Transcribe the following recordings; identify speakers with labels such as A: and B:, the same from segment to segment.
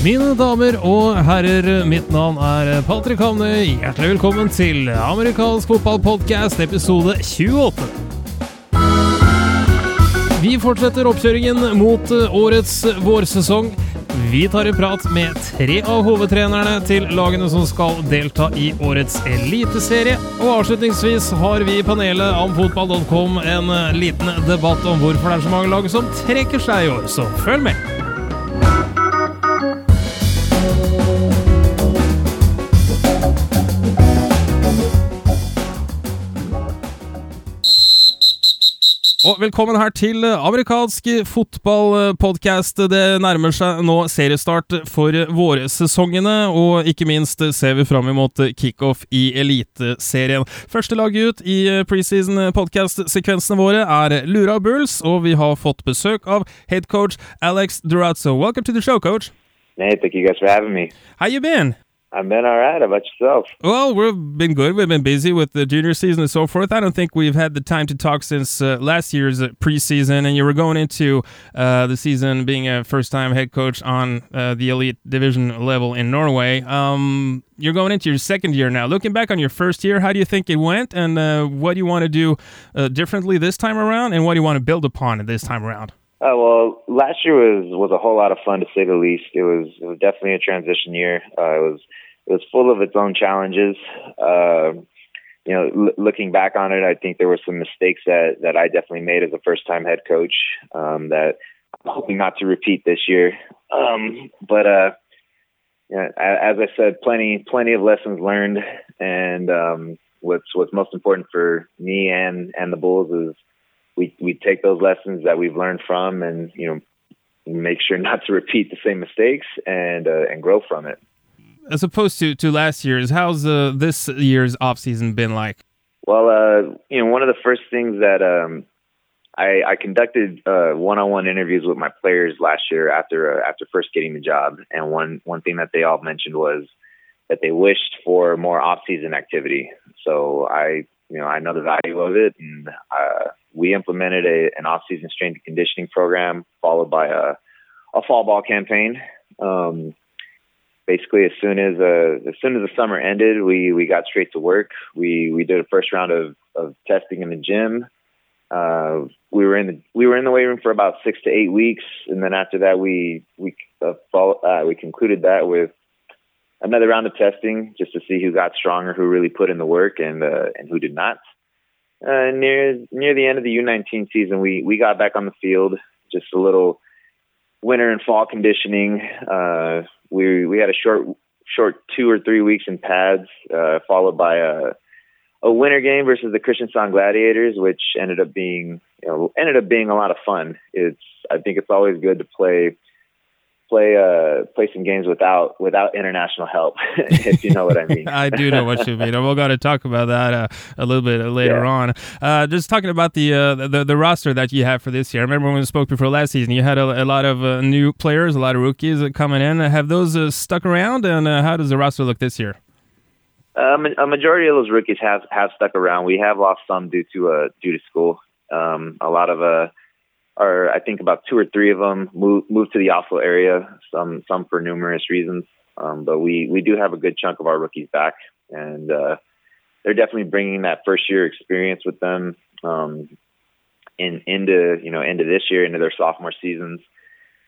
A: Mine damer og herrer, mitt navn er Patrick Hamne. Hjertelig velkommen til amerikansk fotballpodkast episode 28. Vi fortsetter oppkjøringen mot årets vårsesong. Vi tar en prat med tre av hovedtrenerne til lagene som skal delta i årets eliteserie. Og avslutningsvis har vi i panelet om fotball.com en liten debatt om hvorfor det er så mange lag som trekker seg i år, så følg med. Og velkommen her til amerikansk fotballpodkast. Det nærmer seg nå seriestart for vårsesongene, og ikke minst ser vi fram imot kickoff i Eliteserien. Første lag ut i preseason podcast-sekvensene våre er Lura Bulls, og vi har fått besøk av headcoach Alex Durazzo. Welcome to the show, coach.
B: Hey, thank you guys for having me.
A: How you been?
B: I've been all right. How about yourself?
A: Well, we've been good. We've been busy with the junior season and so forth. I don't think we've had the time to talk since uh, last year's preseason, and you were going into uh, the season being a first-time head coach on uh, the elite division level in Norway. Um, you're going into your second year now. Looking back on your first year, how do you think it went, and uh, what do you want to do uh, differently this time around, and what do you want to build upon this time around?
B: Uh, well, last year was was a whole lot of fun to say the least. It was it was definitely a transition year. Uh, it was it was full of its own challenges. Uh, you know, l- looking back on it, I think there were some mistakes that that I definitely made as a first time head coach um, that I'm hoping not to repeat this year. Um, but uh, as I said, plenty plenty of lessons learned, and um, what's what's most important for me and and the Bulls is we we take those lessons that we've learned from, and you know, make sure not to repeat the same mistakes and uh, and grow from it.
A: As opposed to to last year's, how's uh, this year's off season been like?
B: Well, uh, you know, one of the first things that um, I, I conducted uh, one-on-one interviews with my players last year after uh, after first getting the job, and one one thing that they all mentioned was that they wished for more off-season activity. So I, you know, I know the value of it, and uh, we implemented a, an off-season strength and conditioning program followed by a, a fall ball campaign. Um, basically, as soon as uh, as soon as the summer ended, we we got straight to work. We we did a first round of, of testing in the gym. Uh, we were in the we were in the weight room for about six to eight weeks, and then after that, we we uh, follow, uh, we concluded that with another round of testing just to see who got stronger, who really put in the work, and uh, and who did not. Uh, near near the end of the U19 season, we we got back on the field. Just a little winter and fall conditioning. Uh, we we had a short short two or three weeks in pads, uh, followed by a a winter game versus the Kristiansand Gladiators, which ended up being you know ended up being a lot of fun. It's I think it's always good to play play uh play some games without without international help if you know what i mean.
A: I do know what you mean we're going to talk about that uh, a little bit later
B: Yeah.
A: on. Uh just talking about the, uh, the the roster that you have for this year. I remember when we spoke before last season you had a, a lot of uh, new players a lot of rookies coming in. Have those uh, stuck around and uh, how does the roster look this year?
B: Um, a majority of those rookies have have stuck around. We have lost some due to uh due to school. Um a lot of uh or I think about two or three of them moved moved to the Oslo area. Some some for numerous reasons, um, but we we do have a good chunk of our rookies back, and uh, they're definitely bringing that first year experience with them um, in into you know into this year into their sophomore seasons.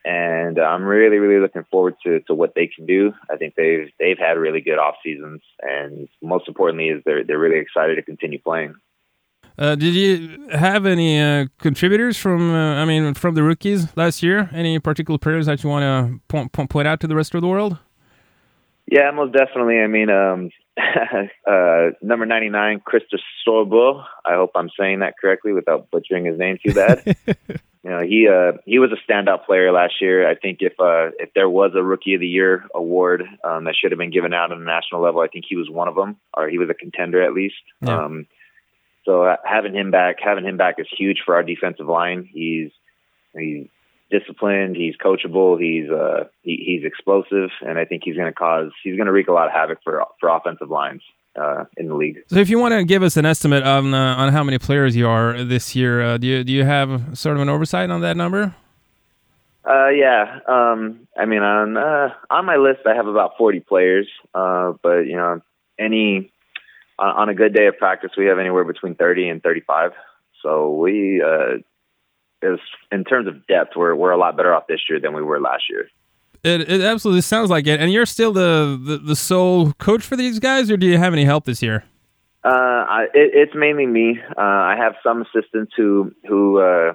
B: And I'm really really looking forward to to what they can do. I think they've they've had really good off seasons, and most importantly is they're they're really excited to continue playing.
A: Uh, did you have any uh, contributors from uh, i mean from the rookies last year any particular players that you want to point, point, point out to the rest of the world
B: Yeah, most definitely. I mean, um, uh, number 99, Christopher Sorbo. I hope I'm saying that correctly without butchering his name too bad. you know, he uh, he was a standout player last year. I think if uh, if there was a Rookie of the Year award um, that should have been given out on the national level, I think he was one of them, or he was a contender at least.
A: Yeah.
B: Um, so uh, having him back, having him back is huge for our defensive line. He's he's disciplined. He's coachable. He's uh, he, he's explosive, and I think he's going to cause he's going to wreak a lot of havoc for for offensive lines uh, in the league.
A: So, if you want to give us an estimate on uh, on how many players you are this year, uh, do you do you have sort of an oversight on that number?
B: Uh, yeah. Um, I mean, on uh, on my list, I have about 40 players. Uh, but you know, any on, on a good day of practice, we have anywhere between 30 and 35. So we, uh, is in terms of depth, we're we're a lot better off this year than we were last year.
A: It, it absolutely sounds like it. And you're still the, the, the sole coach for these guys, or do you have any help this year?
B: Uh, I, it, it's mainly me. Uh, I have some assistants who who uh,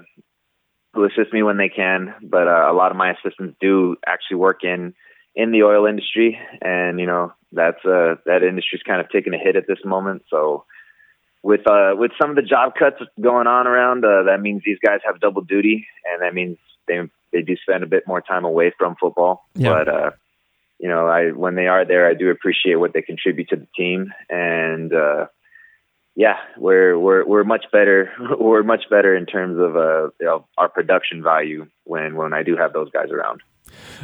B: who assist me when they can, but uh, a lot of my assistants do actually work in in the oil industry, and you know that's uh, that industry's kind of taking a hit at this moment. So with uh, with some of the job cuts going on around, uh, that means these guys have double duty, and that means they they do spend a bit more time away from football. Yeah. But uh, you know, I when they are there, I do appreciate what they contribute to the team, and uh, yeah, we're we're we're much better. We're much better in terms of uh, you know, our production value when when I do have those guys around.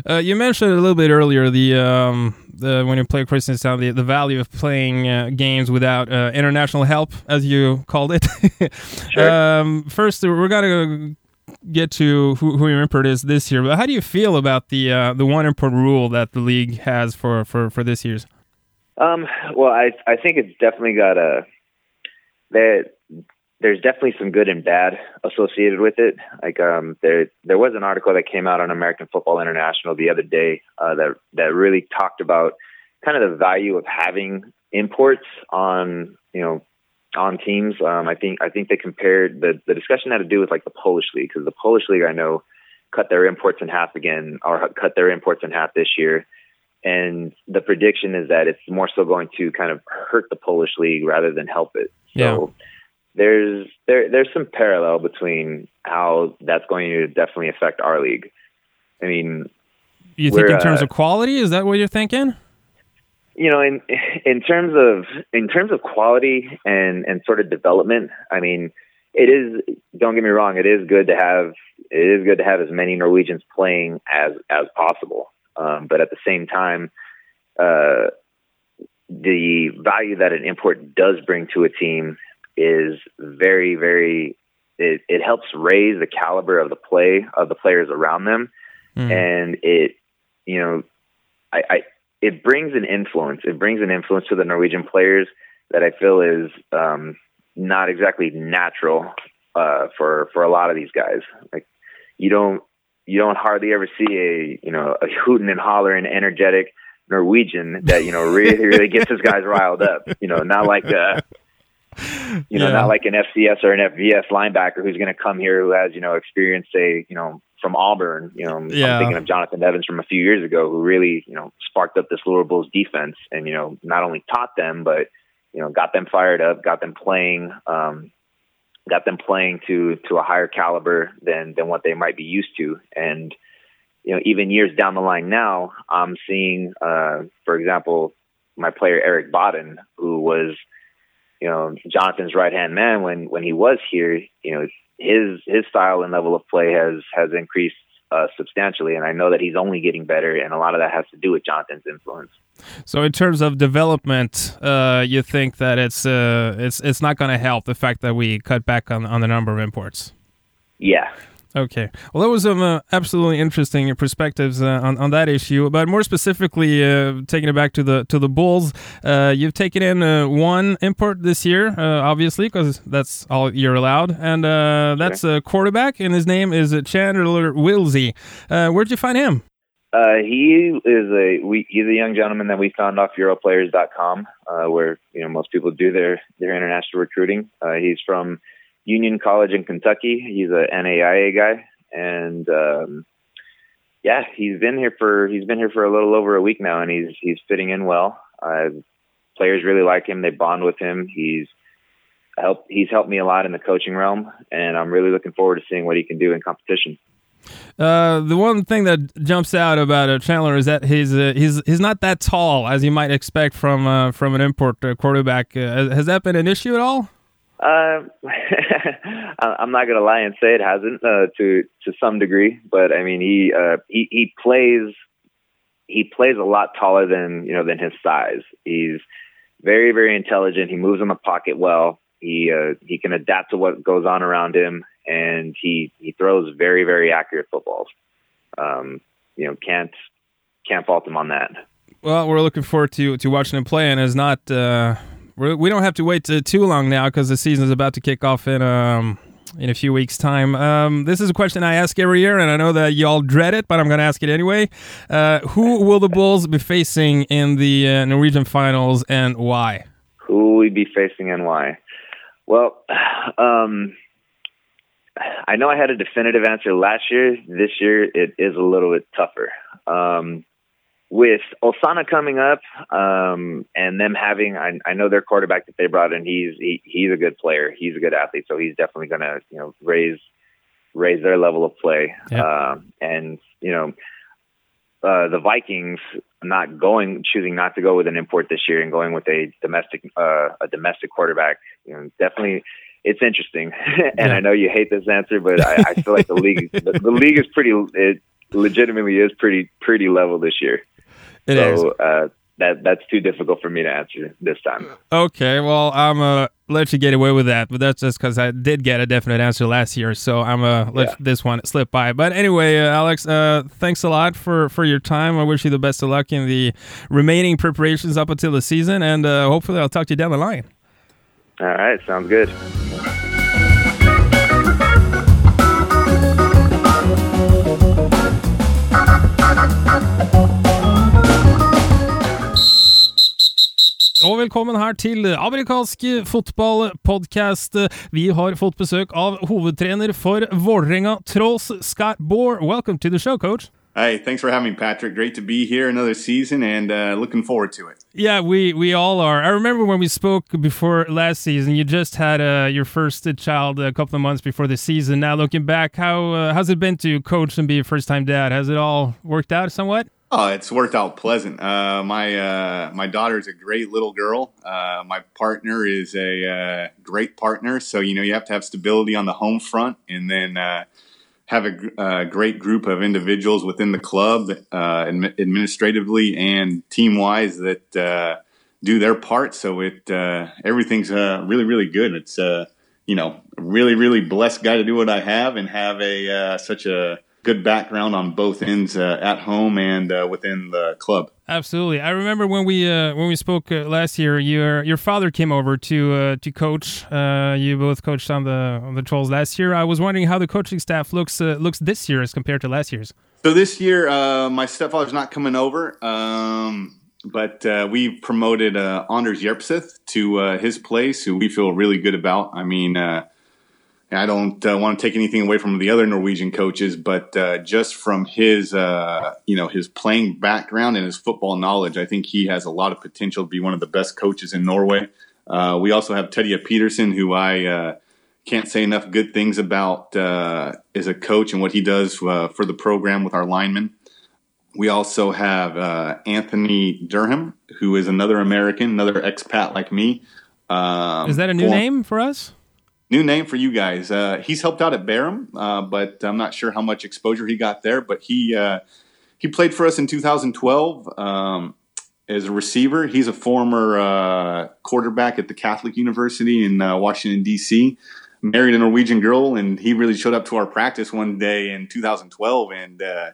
A: Uh, you mentioned a little bit earlier the um, the when you play Kristiansand the, the value of playing uh, games without uh, international help, as you called it.
B: sure.
A: um, first, we're gonna get to who, who your import is this year. But how do you feel about the uh, the one import rule that the league has for for for this year's?
B: Um, well, I I think it's definitely got a that there's definitely some good and bad associated with it. Like um, there there was an article that came out on American Football International the other day uh, that that really talked about kind of the value of having imports on you know on teams. Um, I think I think they compared the the discussion had to do with like the Polish league because the Polish league I know cut their imports in half again or cut their imports in half this year. And the prediction is that it's more so going to kind of hurt the Polish league rather than help it. So yeah. There's there there's some parallel between how that's going to definitely affect our league. I mean,
A: you think in terms uh, of quality? Is that what you're thinking?
B: You know, in in terms of in terms of quality and and sort of development, I mean, it is. Don't get me wrong. It is good to have it is good to have as many Norwegians playing as as possible. Um, but at the same time, uh, the value that an import does bring to a team is very, very. It, it helps raise the caliber of the play of the players around them, mm. and it, you know, I, I it brings an influence. It brings an influence to the Norwegian players that I feel is um, not exactly natural uh, for for a lot of these guys. Like you don't you don't hardly ever see a you know a hooting and hollering, energetic Norwegian that you know really really gets his guys riled up. You know, not like a you know yeah. not like an FCS or an FBS linebacker who's going to come here who has you know experience, say you know from Auburn. You know, yeah. I'm thinking of Jonathan Evans from a few years ago who really you know sparked up this Lura Bulls defense and you know not only taught them but you know got them fired up, got them playing. Um, got them playing to to a higher caliber than than what they might be used to and you know even years down the line now i'm seeing uh for example my player eric Bodden, who was you know jonathan's right hand man when when he was here you know his his style and level of play has has increased uh, substantially, and I know that he's only getting better, and a lot of that has to do with Jonathan's influence.
A: So, in terms of development, uh, you think that it's uh, it's it's not going to help the fact that we cut back on on the number of imports.
B: Yeah,
A: Okay. Well, that was some uh, absolutely interesting perspectives uh, on, on that issue. But more specifically, uh, taking it back to the to the Bulls, uh, you've taken in uh, one import this year, uh, obviously, because that's all you're allowed, and that's a quarterback, and his name is Chandler Whittlesey. where'd you find him?
B: he is a we, he's a young gentleman that we found off Europlayers.com, where you know most people do their their international recruiting. he's from Union College in Kentucky. He's a NAIA guy, and um, yeah, he's been here for he's been here for a little over a week now, and he's he's fitting in well. Uh, players really like him; they bond with him. He's helped he's helped me a lot in the coaching realm, and I'm really looking forward to seeing what he can do in competition.
A: Uh, the one thing that jumps out about uh, Chandler is that he's uh, he's he's not that tall as you might expect from uh, from an import uh, quarterback. Uh, has that been an issue at all?
B: Uh, I'm not gonna lie and say it hasn't uh, to to some degree, but I mean he uh, he he plays he plays a lot taller than you know than his size. He's very very intelligent. He moves in the pocket well. He uh, he can adapt to what goes on around him, and he he throws very very accurate footballs. Um, you know, can't can't fault him on that.
A: Well, we're looking forward to to watching him play, and it's not. Uh, we're, we do not have to wait too long now because the season is about to kick off in um in a few weeks' time. Um, this is a question I ask every year, and I know that y'all dread it, but I'm going to ask it anyway. Uh, who will the Bulls be facing in the uh, Norwegian finals, and why?
B: Who will we be facing, and why? Well, um, I know I had a definitive answer last year. This year, it is a little bit tougher. Um, with Osana coming up, um, and them having, I, I, know their quarterback that they brought in. He's he, he's a good player. He's a good athlete, so he's definitely going to you know raise raise their level of play. Um, and you know, uh, the Vikings not going, choosing not to go with an import this year and going with a domestic uh, a domestic quarterback. You know, definitely it's interesting. and yeah. I know you hate this answer, but I, I feel like the league the, the, league is pretty it legitimately is pretty pretty level this year.
A: It
B: so, uh, that that's too difficult for me to answer this time.
A: Okay, well I'm uh let you get away with that, but that's just because I did get a definite answer last year, so I'm uh let yeah. this one slip by. But anyway, uh, Alex, uh, thanks a lot for for your time. I wish you the best of luck in the remaining preparations up until the season, and uh, hopefully I'll talk to you down the line.
B: All right, sounds good.
A: Og velkommen her til amerikansk fotballpodkast. Vi har fått besøk av hovedtrener for Vålerenga, Trolls Scott Boer. Welcome to the show, coach.
C: Hey, thanks for having me, Patrick. Great to be here another season and uh, looking forward to it.
A: Yeah, we, we all are. I remember when we spoke before last season, you just had uh, your first child a couple of months before the season. Now, looking back, how uh, how's it been to coach and be a first time dad? Has it all worked out somewhat?
C: Oh, it's worked out pleasant. Uh, my uh, my daughter is a great little girl. Uh, my partner is a uh, great partner. So you know you have to have stability on the home front, and then uh, have a, a, uh, great group of individuals within the club, administratively and team wise, that do their part. So it everything's really really good. It's you know really really blessed guy to do what I have and have a such a good background on both ends uh, at home and uh, within the club.
A: Absolutely, I remember when we uh, when we spoke uh, last year. Your your father came over to uh, to coach. Uh, you both coached on the on the Trolls last year. I was wondering how the coaching staff looks looks this year as compared to last year's.
C: So this year, my stepfather's not coming over. Um, but uh, we promoted uh, Anders Yerpseth to uh, his place, who we feel really good about. I mean, I don't uh, want to take anything away from the other Norwegian coaches, but uh, just from his, uh, you know, his playing background and his football knowledge, I think he has a lot of potential to be one of the best coaches in Norway. Uh, we also have Teddy Peterson, who I uh, can't say enough good things about uh, as a coach and what he does for the program with our linemen. We also have Anthony Durham, who is another American, another expat like me.
A: Um, is that a new name for us?
C: New name for you guys. Uh, he's helped out at Bærum, uh, but I'm not sure how much exposure he got there. But he uh, he played for us in 2012 um, as a receiver. He's a former uh, quarterback at the Catholic University in uh, Washington D.C. Married a Norwegian girl, and he really showed up to our practice one day in 2012, and uh,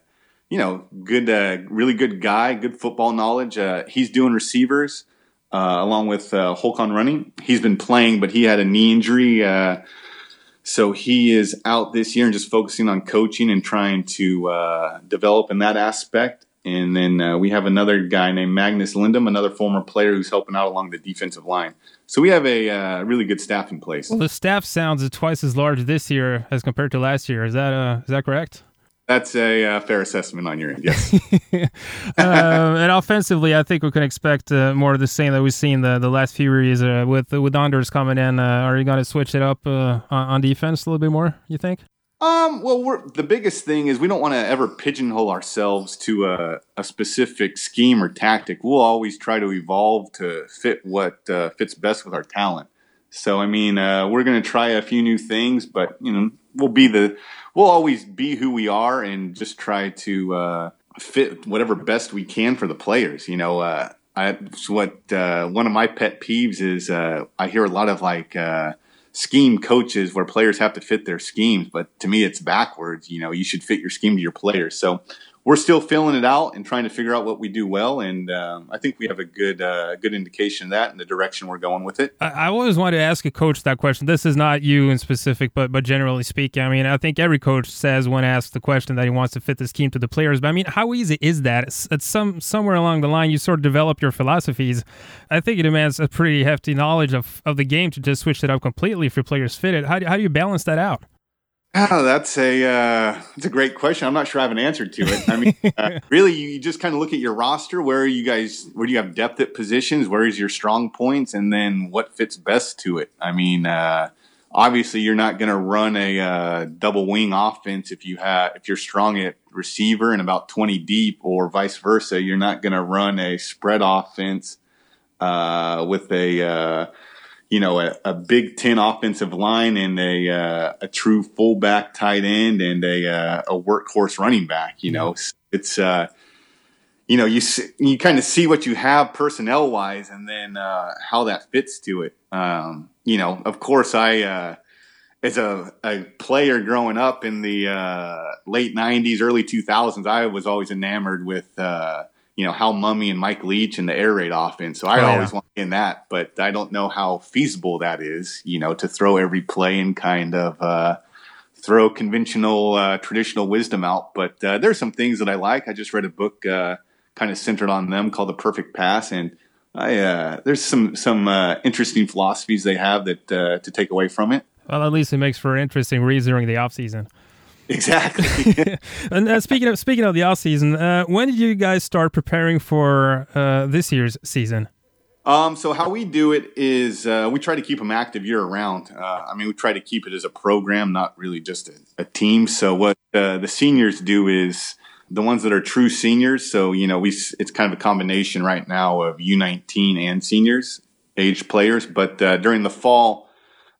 C: you know, good, really good guy, good football knowledge. he's doing receivers uh, along with uh, Håkon Running. He's been playing, but he had a knee injury. Uh, so he is out this year and just focusing on coaching and trying to uh, develop in that aspect. And then uh, we have another guy named Magnus Lindum, another former player who's helping out along the defensive line. So we have a uh, really good staff in place.
A: Well, the staff sounds twice as large this year as compared to last year. Is that is that correct?
C: That's a uh, fair assessment on your end, yes.
A: uh, and offensively, I think we can expect uh, more of the same that we've seen the, the last few years uh, with with Anders coming in. Uh, are you going to switch it up uh, on defense a little bit more? You think?
C: Um, well, the biggest thing is we don't want to ever pigeonhole ourselves to a, a, specific scheme or tactic. We'll always try to evolve to fit what fits best with our talent. So, I mean, we're going to try a few new things, but you know, we'll be the we'll always be who we are and just try to uh, fit whatever best we can for the players. You know, uh, I, what uh, one of my pet peeves is uh, I hear a lot of like uh, scheme coaches where players have to fit their schemes, but to me it's backwards. You know, you should fit your scheme to your players. So we're still filling it out and trying to figure out what we do well. And um, I think we have a good uh, good indication of that and the direction we're going with it.
A: I, always wanted to ask a coach that question. This is not you in specific, but but generally speaking, I mean, I think every coach says when asked the question that he wants to fit the scheme to the players. But I mean, how easy is that? It's, it's some somewhere along the line you sort of develop your philosophies. I think it demands a pretty hefty knowledge of, of the game to just switch it up completely if your players fit it. How do, how do you balance that out?
C: Oh, that's a uh, that's a great question. I'm not sure I have an answer to it. I mean, uh, really, you just kind of look at your roster. Where are you guys? Where do you have depth at positions? Where is your strong points? And then what fits best to it? I mean, uh, obviously, you're not going to run a uh, double wing offense if you have if you're strong at receiver and about 20 deep, or vice versa. You're not going to run a spread offense uh, with a uh, you know, a, a, Big Ten offensive line and a uh, a true fullback tight end and a uh, a workhorse running back. You know, it's uh, you know you you kind of see what you have personnel wise, and then uh, how that fits to it. Um, you know, of course, I uh, as a, a player growing up in the uh, late '90s, early 2000s, I was always enamored with you know, Hal Mumme and Mike Leach and the air raid offense. So I oh, always yeah. want in that, but I don't know how feasible that is, you know, to throw every play and kind of uh, throw conventional, uh, traditional wisdom out. But uh, there's some things that I like. I just read a book uh, kind of centered on them called The Perfect Pass. And I, uh, there's some, some uh, interesting philosophies they have that to take away from it.
A: Well, at least it makes for interesting reads during the off season.
C: Exactly.
A: and uh, speaking of speaking of the off season, uh, when did you guys start preparing for uh, this year's season?
C: Um, so how we do it is uh, we try to keep them active year round. Uh, I mean, we try to keep it as a program, not really just a, a team. So what uh, the seniors do is the ones that are true seniors. So you know, we it's kind of a combination right now of U19 and seniors age players. But during the fall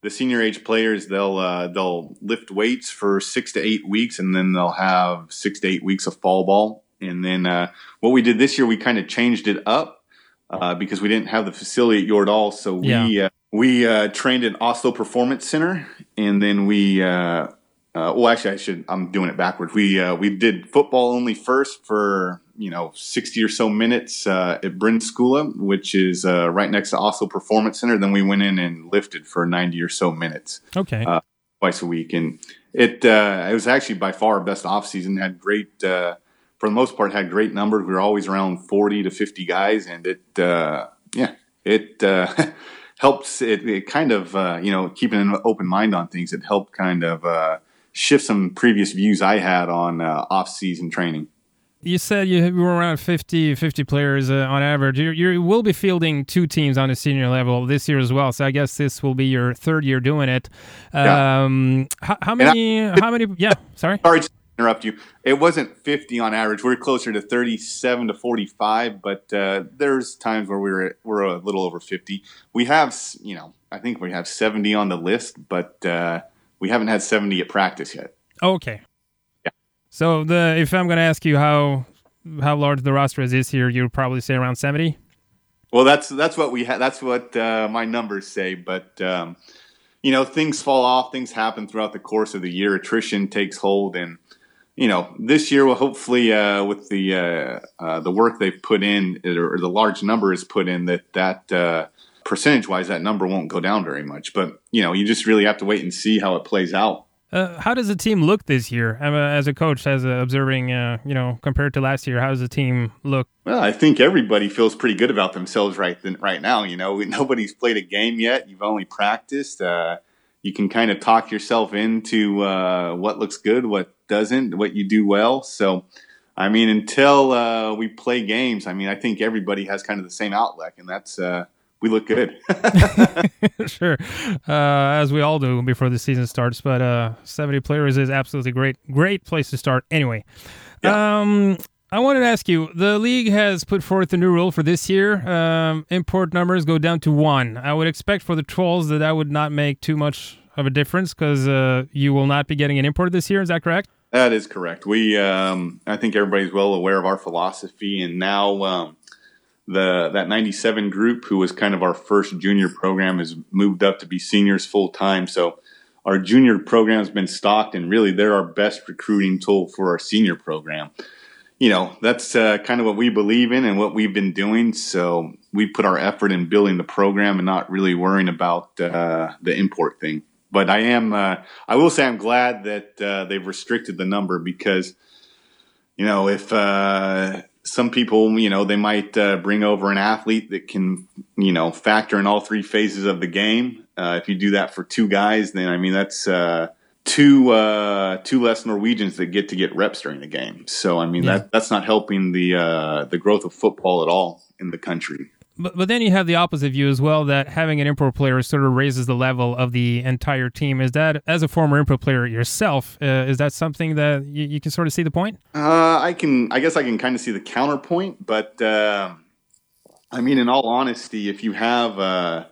C: the senior age players they'll uh, they'll lift weights for six to eight weeks, and then they'll have six to eight weeks of fall ball. And then uh, what we did this year, we kind of changed it up uh, because we didn't have the facility at Jordal, so we yeah. Uh, we uh, trained at Oslo Performance Center, and then we. Uh, well, actually, I should. I'm doing it backwards. We we did football only first for you know 60 or so minutes uh, at Skula, which is uh, right next to Oslo Performance Center. Then we went in and lifted for 90 or so minutes.
A: Okay.
C: Uh, twice a week, and it uh, it was actually by far our best off season. Had great uh, for the most part had great numbers. We were always around 40 to 50 guys, and it uh, yeah it. helps it, it, kind of you know keeping an open mind on things it helped kind of shift some previous views i had on off-season training
A: you said you were around 50, 50 players uh, on average. You, you will be fielding two teams on the senior level this year as well. So I guess this will be your third year doing it. Um, yeah. how, how, many? I, how many? Yeah, sorry.
C: Sorry to interrupt you. It wasn't 50 on average. We are closer to 37 to 45, but uh, there's times where we were we're a little over 50. We have, you know, I think we have 70 on the list, but uh, we haven't had 70 at practice yet.
A: Okay. So the if I'm going to ask you how how large the roster is this year, you'll probably say around 70.
C: Well, that's that's what we ha- that's what uh, my numbers say, but um, you know things fall off, things happen throughout the course of the year. Attrition takes hold, and you know this year will hopefully uh, with the uh, uh the work they've put in or the large number is put in that that uh, percentage wise that number won't go down very much. But you know you just really have to wait and see how it plays out.
A: Uh, how does the team look this year? as a coach, as a observing, uh, you know, compared to last year, how does the team look?
C: Well, I think everybody feels pretty good about themselves right right now. You know, nobody's played a game yet. You've only practiced. Uh, you can kind of talk yourself into uh, what looks good, what doesn't, what you do well. So, I mean, until uh, we play games, I mean, I think everybody has kind of the same outlook, and that's we look good.
A: sure, uh, as we all do before the season starts. But uh, 70 players is absolutely great, great place to start. Anyway, yeah. um, I wanted to ask you: the league has put forth a new rule for this year. Um, import numbers go down to one. I would expect for the trolls that that would not make too much of a difference because uh, you will not be getting an import this year. Is that correct?
C: That is correct. We, um, I think everybody's well aware of our philosophy, and now um, the that 97 group who was kind of our first junior program has moved up to be seniors full time so our junior program has been stocked and really they're our best recruiting tool for our senior program you know, that's uh, kind of what we believe in and what we've been doing. So we put our effort in building the program and not really worrying about uh, the import thing. But I am, uh, I will say, I'm glad that uh, they've restricted the number because, you know, if uh, some people, you know, they might uh, bring over an athlete that can, you know, factor in all three phases of the game. if you do that for two guys, then I mean that's two uh, two less Norwegians that get to get reps during the game. So I mean yeah. that that's not helping the uh, the growth of football at all in the country.
A: But, but then you have the opposite view as well that having an import player sort of raises the level of the entire team. Is that, as a former import player yourself, uh, is that something that you, you, can sort of see the point?
C: Uh, I can, I guess I can kind of see the counterpoint, but uh, I mean, in all honesty, if you have uh,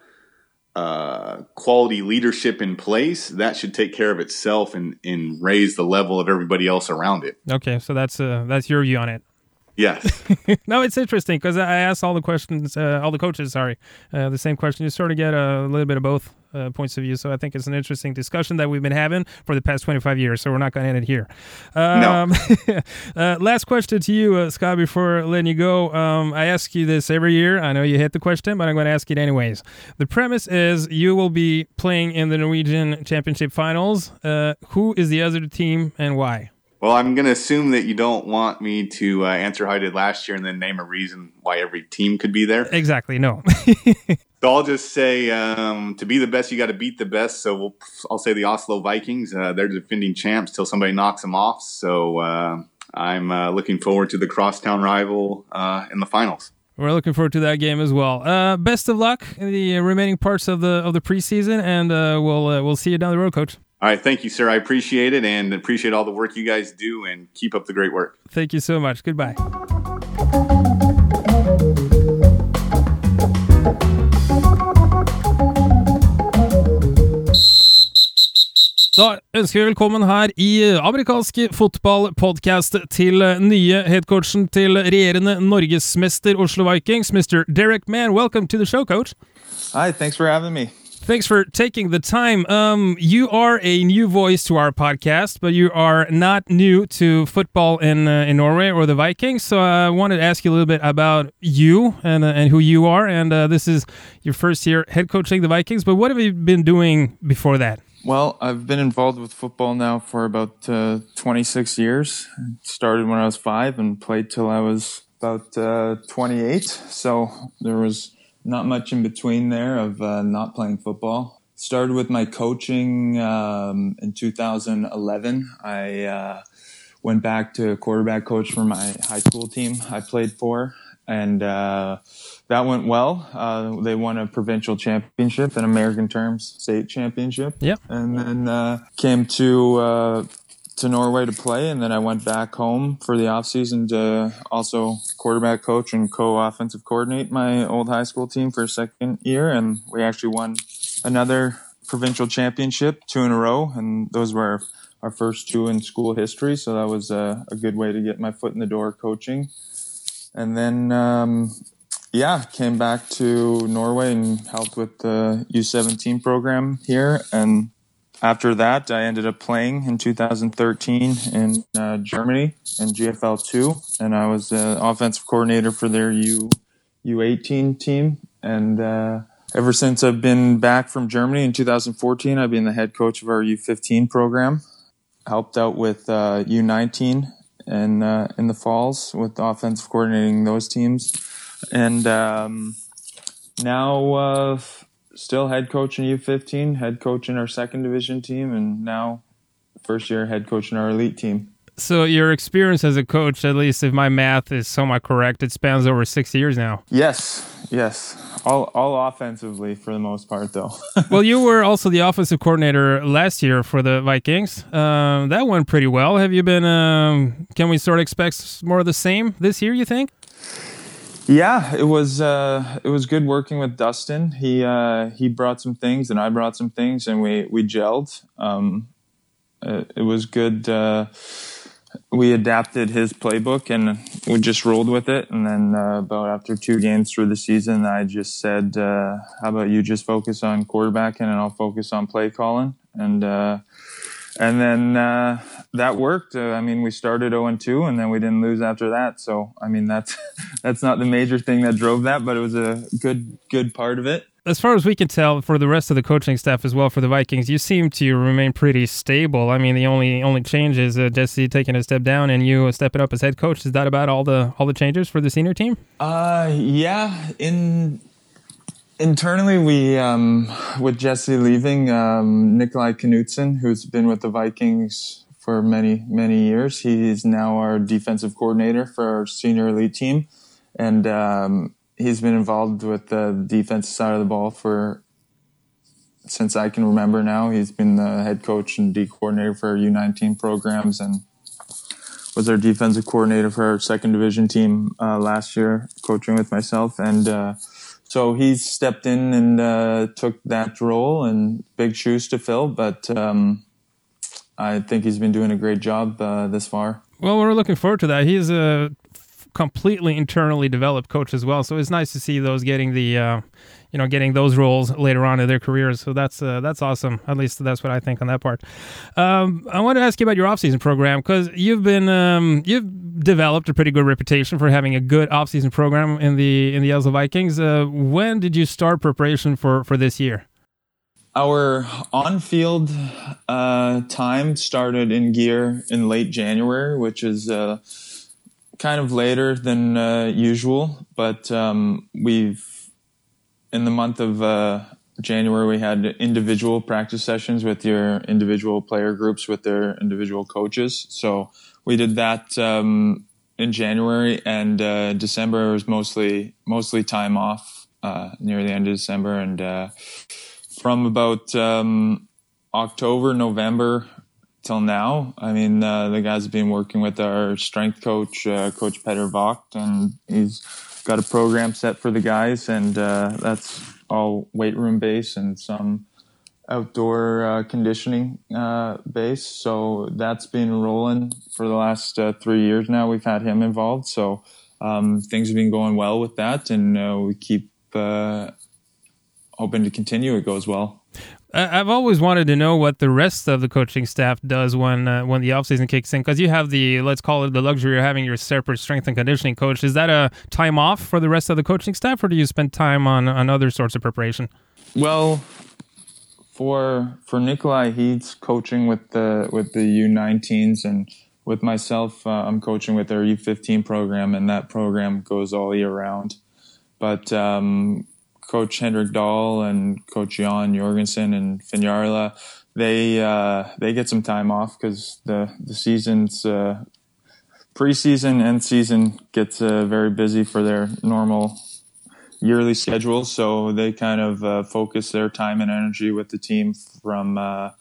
C: uh, quality leadership in place, that should take care of itself and, and raise the level of everybody else around it.
A: Okay, so that's uh, that's your view on it.
C: Yes.
A: no, it's interesting because I asked all the questions, uh, all the coaches, sorry, uh, the same question. You sort of get a little bit of both uh, points of view. So I think it's an interesting discussion that we've been having for the past 25 years. So we're not going to end it here. Um, no. Uh, last question to you, uh, Scott, before letting you go. Um, I ask you this every year. I know you hit the question, but I'm going to ask it anyways. The premise is you will be playing in the Norwegian Championship finals. Uh, who is the other team and why?
C: Well, I'm going to assume that you don't want me to uh, answer how I did last year and then name a reason why every team could be there.
A: Exactly. No.
C: so I'll just say um, to be the best, you got to beat the best. So we'll, I'll say the Oslo Vikings. Uh, they're defending champs till somebody knocks them off. So uh, I'm uh, looking forward to the crosstown rival uh, in the finals.
A: We're looking forward to that game as well. Uh, best of luck in the remaining parts of the of the preseason, and we'll we'll see you down the road, Coach.
C: All right. Thank you, sir. I appreciate it and appreciate all the work you guys do and keep up the great work.
A: Thank you so much. Goodbye. Da ønsker vi velkommen her i amerikansk fotballpodkast til nye headcoachen til regjerende norgesmester Oslo Vikings, Mr. Derek Mann. Welcome to the show, coach.
D: Hi, thanks for having me.
A: Thanks for taking the time. Um, you are a new voice to our podcast, but you are not new to football in uh, in Norway or the Vikings. So I wanted to ask you a little bit about you and uh, and who you are. And uh, this is your first year head coaching the Vikings. But what have you been doing before that?
D: Well, I've been involved with football now for about uh, 26 years. Started when I was five and played till I was about uh, 28. So there was not much in between there of uh, not playing football. Started with my coaching um, in 2011. I uh, went back to quarterback coach for my high school team I played for, and uh, that went well. Uh, they won a provincial championship in American terms, state championship.
A: Yep.
D: And then uh, came to uh, to Norway to play, and then I went back home for the offseason to also quarterback coach and co-offensive coordinate my old high school team for a second year, and we actually won another provincial championship, two in a row, and those were our first two in school history. So that was a, a good way to get my foot in the door coaching. And then, um, yeah, came back to Norway and helped with the U17 program here, and after that, I ended up playing in 2013 in uh, Germany in GFL 2, and I was the offensive coordinator for their U U18 team. And uh, ever since I've been back from Germany in 2014, I've been the head coach of our U15 program. Helped out with uh, U19 and uh, in the falls with offensive coordinating those teams, and um, now uh, still head coach in U15, head coach in our second division team, and now first year head coach in our elite team.
A: So your experience as a coach, at least if my math is somewhat correct, it spans over six years now.
D: Yes, yes. All, all offensively for the most part, though.
A: well, you were also the offensive coordinator last year for the Vikings. Um, that went pretty well. Have you been? Um, can we sort of expect more of the same this year? You think?
D: Yeah, it was uh, it was good working with Dustin. He uh, he brought some things, and I brought some things, and we we gelled. Um, it, it, was good. Uh, we adapted his playbook, and we just rolled with it. And then uh, about after two games through the season, I just said, uh, "How about you just focus on quarterbacking, and I'll focus on play calling." And uh, and then uh, that worked. Uh, I mean, we started 0 and 2, and then we didn't lose after that. So, I mean, that's that's not the major thing that drove that, but it was a good good part of it.
A: As far as we can tell, for the rest of the coaching staff as well for the Vikings, you seem to remain pretty stable. I mean, the only only change is uh, Jesse taking a step down and you stepping up as head coach. Is that about all the all the changes for the senior team?
D: Uh, yeah. In internally, we um, with Jesse leaving, um, Nikolai Knutson, who's been with the Vikings for many many years, he's now our defensive coordinator for our senior elite team, and um, he's been involved with the defensive side of the ball for since I can remember now. He's been the head coach and D coordinator for our U19 programs and was our defensive coordinator for our second division team uh, last year, coaching with myself. And uh, so he stepped in and uh, took that role and big shoes to fill. But um, I think he's been doing a great job uh, this far.
A: Well, we're looking forward to that. He's a completely internally developed coach as well, so it's nice to see those getting the, uh, you know, getting those roles later on in their careers. So that's uh, that's awesome. At least that's what I think on that part. Um, I want to ask you about your offseason program because you've been um, you've developed a pretty good reputation for having a good offseason program in the in the Oslo Vikings. Uh, when did you start preparation for for this year?
D: Our on-field uh, time started in gear in late January, which is uh, kind of later than uh, usual. But um, we've in the month of uh, January we had individual practice sessions with your individual player groups with their individual coaches. So we did that um, in January and uh, December was mostly mostly time off uh, near the end of December and from about um, October, November till now. I mean, uh, the guys have been working with our strength coach, uh, Coach Peter Vogt, and he's got a program set for the guys, and uh, that's all weight room based and some outdoor uh, conditioning uh, base. So that's been rolling for the last uh, three years now. We've had him involved, so um, things have been going well with that, and we keep hoping to continue it goes well.
A: I've always wanted to know what the rest of the coaching staff does when uh, when the offseason kicks in because you have the let's call it the luxury of having your separate strength and conditioning coach. Is that a time off for the rest of the coaching staff, or do you spend time on on other sorts of preparation?
D: Well, for for Nikolai, he's coaching with the with the U19s, and with myself, uh, I'm coaching with our U15 program, and that program goes all year round. But um, Coach Hendrik Dahl and Coach Jan Jorgensen and Finjarla, they uh, they get some time off because the the season's uh, preseason and season gets uh, very busy for their normal yearly schedules. So they kind of uh, focus their time and energy with the team from uh,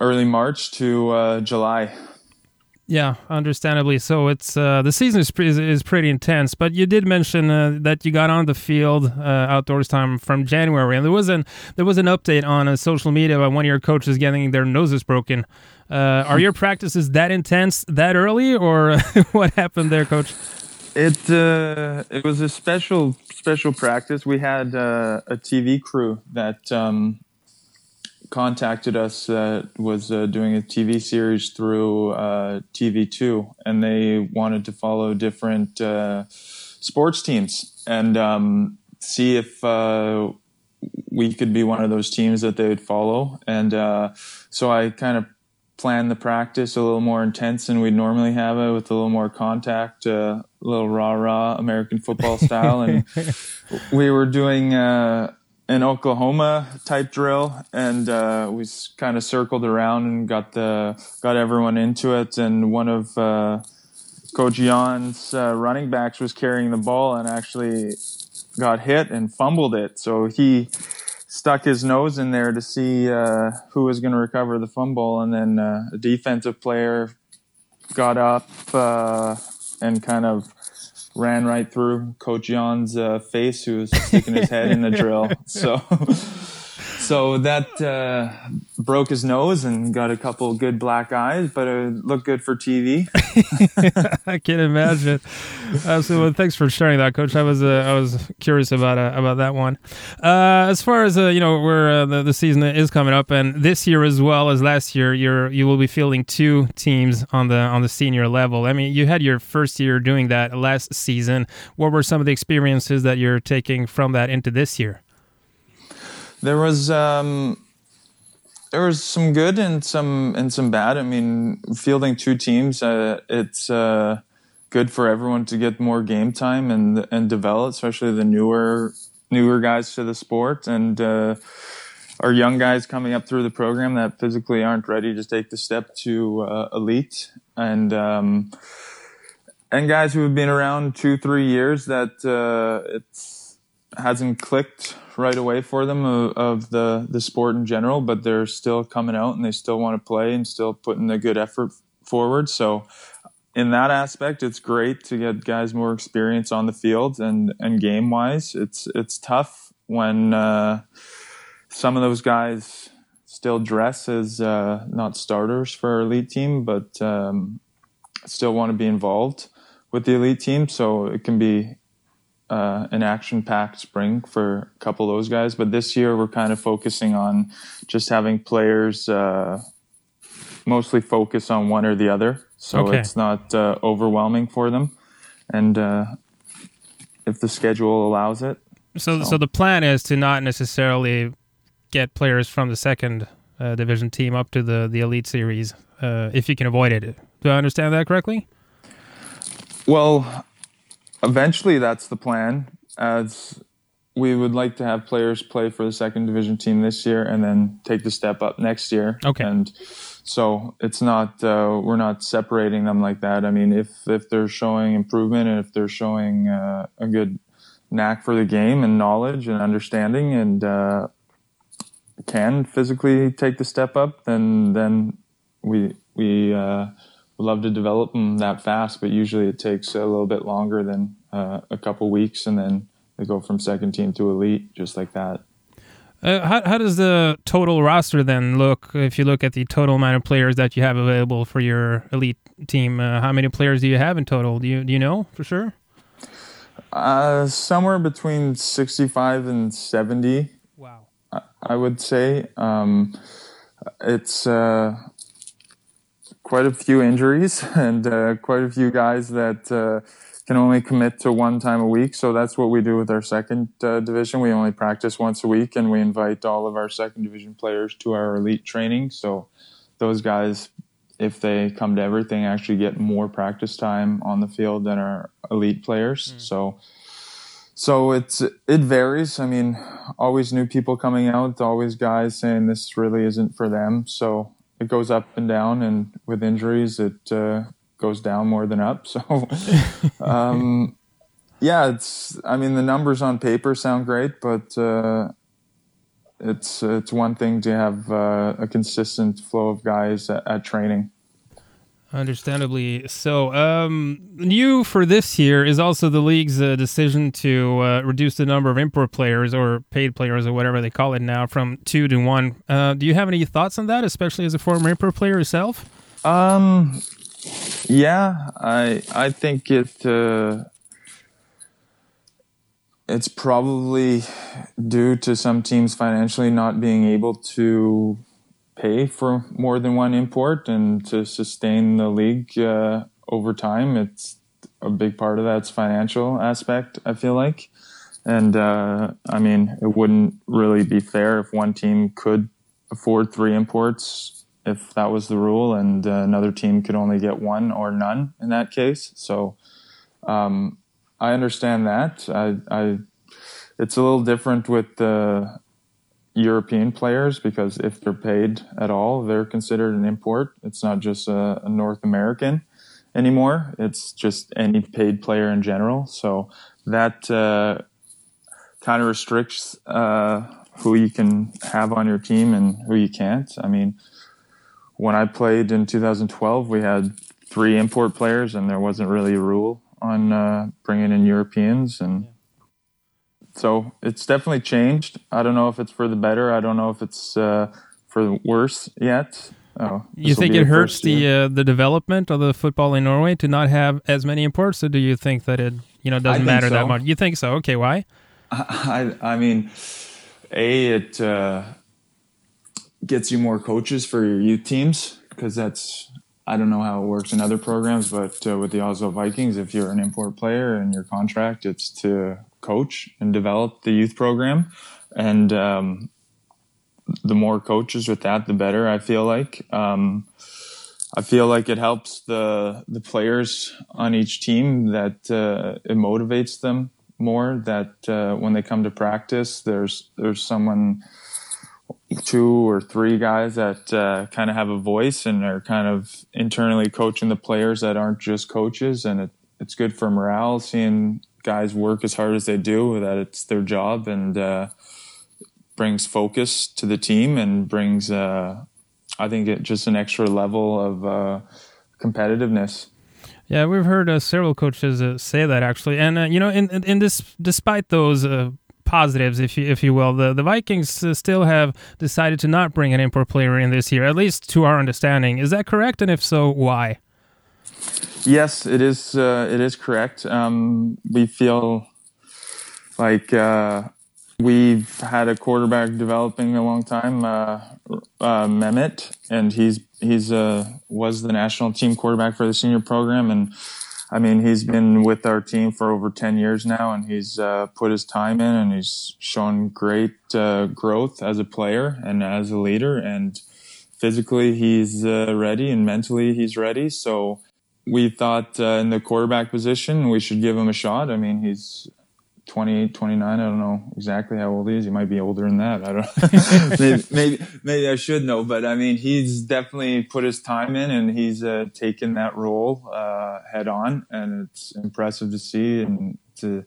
D: early March to uh, July.
A: Yeah, understandably. So it's uh, the season is, pre- is pretty intense. But you did mention uh, that you got on the field uh, outdoors time from January, and there was an there was an update on uh, social media about one of your coaches getting their noses broken. Uh, are your practices that intense that early, or what happened there, Coach?
D: It uh, it was a special special practice. We had a TV crew that. Um, contacted us uh, was uh, doing a TV series through uh, TV2, and they wanted to follow different uh, sports teams and um, see if uh, we could be one of those teams that they would follow. And uh, so I kind of planned the practice a little more intense than we'd normally have it, with a little more contact, a little rah rah American football style, and we were doing an Oklahoma type drill, and uh, we kind of circled around and got the got everyone into it. And one of uh, Coach Jan's uh, running backs was carrying the ball and actually got hit and fumbled it. So he stuck his nose in there to see uh, who was going to recover the fumble, and then uh, a defensive player got up uh, and kind of ran right through Coach Jan's uh, face, who was sticking his head in the drill. So, so that uh, broke his nose and got a couple good black eyes, but it looked good for TV.
A: I can imagine. Uh, so well, thanks for sharing that, Coach. I was uh, I was curious about uh, about that one. Uh, as far as uh, you know, where the, the season is coming up, and this year as well as last year, you're you will be fielding two teams on the on the senior level. I mean, you had your first year doing that last season. What were some of the experiences that you're taking from that into this year?
D: There was um, there was some good and some and some bad. I mean, fielding two teams, uh, it's uh, good for everyone to get more game time and and develop, especially the newer newer guys to the sport and. Uh, our young guys coming up through the program that physically aren't ready to take the step to uh, elite, and um, and guys who have been around two, three years that uh, it hasn't clicked right away for them of, of, the the sport in general, but they're still coming out and they still want to play and still putting a good effort forward. So in that aspect, it's great to get guys more experience on the field and and game wise. It's it's tough when uh, some of those guys still dress as uh, not starters for our elite team, but um, still want to be involved with the elite team. So it can be uh, an action-packed spring for a couple of those guys. But this year we're kind of focusing on just having players uh, mostly focus on one or the other, so okay. it's not uh, overwhelming for them. And uh, if the schedule allows it.
A: So, so, so, the plan is to not necessarily get players from the second uh, division team up to the the elite series uh, if you can avoid it. Do I understand that correctly?
D: Well, eventually that's the plan. As we would like to have players play for the second division team this year and then take the step up next year.
A: Okay.
D: And so it's not uh, we're not separating them like that. I mean, if if they're showing improvement and if they're showing uh, a good knack for the game and knowledge and understanding and uh, can physically take the step up, then then we we uh, love to develop them that fast, but usually it takes a little bit longer than uh, a couple weeks, and then they go from second team to elite just like that.
A: Uh, how, how does the total roster then look if you look at the total amount of players that you have available for your elite team? Uh, how many players do you have in total? Do you do you know for sure?
D: Uh, somewhere between sixty-five and seventy.
A: Wow.
D: I, I would say um, it's uh, quite a few injuries and uh, quite a few guys that uh, can only commit to one time a week. So that's what we do with our second uh, division. We only practice once a week, and we invite all of our second division players to our elite training. So those guys, if they come to everything, actually get more practice time on the field than our elite players. Mm. So. So it's it varies. I mean, always new people coming out, always guys saying this really isn't for them. So it goes up and down, and with injuries, it uh, goes down more than up. So, um, yeah, it's. I mean, the numbers on paper sound great, but uh, it's it's one thing to have uh, a consistent flow of guys at, at training.
A: Understandably so. Um, new for this year is also the league's uh, decision to uh, reduce the number of import players or paid players or whatever they call it now from two to one. Uh, do you have any thoughts on that, especially as a former import player yourself?
D: Um, yeah, I I think it uh, it's probably due to some teams financially not being able to pay for more than one import and to sustain the league uh, over time. It's a big part of that's financial aspect. I feel like, and uh, I mean, it wouldn't really be fair if one team could afford three imports if that was the rule, and uh, another team could only get one or none in that case. So. Um, I understand that. I, I, it's a little different with the European players because if they're paid at all, they're considered an import. It's not just a, a North American anymore. It's just any paid player in general. So that uh, kind of restricts uh, who you can have on your team and who you can't. I mean, when I played in 2012, we had three import players, and there wasn't really a rule on uh, bringing in Europeans and so it's definitely changed. I don't know if it's for the better. I don't know if it's uh, for the worse yet. Oh,
A: you think it hurts the uh, the development of the football in Norway to not have as many imports, or do you think that it you know doesn't matter so. that much? You think so? Okay, why?
D: I I mean, a it uh, gets you more coaches for your youth teams because that's I don't know how it works in other programs, but uh, with the Oslo Vikings, if you're an import player and your contract, it's to coach and develop the youth program, and um, the more coaches with that, the better. I feel like. Um, I feel like it helps the the players on each team that uh, it motivates them more. That uh, when they come to practice, there's there's someone, two or three guys that uh, kind of have a voice and are kind of internally coaching the players that aren't just coaches, and it, it's good for morale seeing guys work as hard as they do. That it's their job and uh, brings focus to the team and brings, uh, I think, it just an extra level of uh, competitiveness.
A: Yeah, we've heard uh, several coaches uh, say that actually, and uh, you know, in, in this, despite those positives, if you if you will, the the Vikings still have decided to not bring an import player in this year, at least to our understanding. Is that correct? And if so, why?
D: Yes, it is. it is correct. Um, we feel like We've had a quarterback developing a long time, uh, uh, Mehmet, and he's he's uh, was the national team quarterback for the senior program, and I mean he's been with our team for over ten years now, and he's uh, put his time in, and he's shown great uh, growth as a player and as a leader, and physically he's uh, ready, and mentally he's ready. So we thought in the quarterback position we should give him a shot. I mean he's 28, 29. I don't know exactly how old he is. He might be older than that. I don't maybe, maybe, maybe, I should know, but I mean, he's definitely put his time in and he's uh, taken that role uh, head on. And it's impressive to see. And to,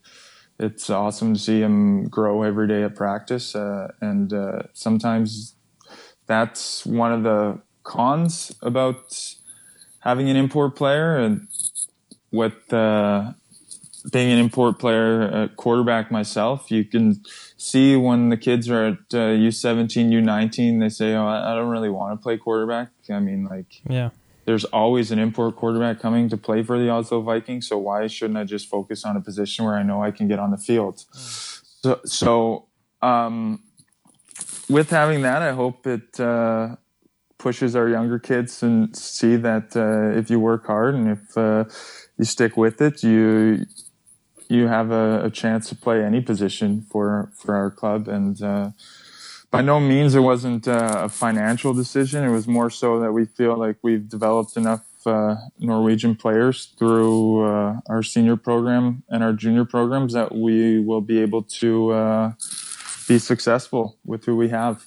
D: it's awesome to see him grow every day at practice. Uh, and uh, sometimes that's one of the cons about having an import player and with, uh, being an import player, a quarterback myself, you can see when the kids are at uh, U17, U19, they say, "Oh, I don't really want to play quarterback." I mean, like,
A: yeah,
D: there's always an import quarterback coming to play for the Oslo Vikings, so why shouldn't I just focus on a position where I know I can get on the field? Mm. So, so um, with having that, I hope it uh, pushes our younger kids and see that uh, if you work hard and if uh, you stick with it, you you have a, a, chance to play any position for for our club. And uh, by no means it wasn't uh, a financial decision. It was more so that we feel like we've developed enough uh, Norwegian players through uh, our senior program and our junior programs that we will be able to be successful with who we have.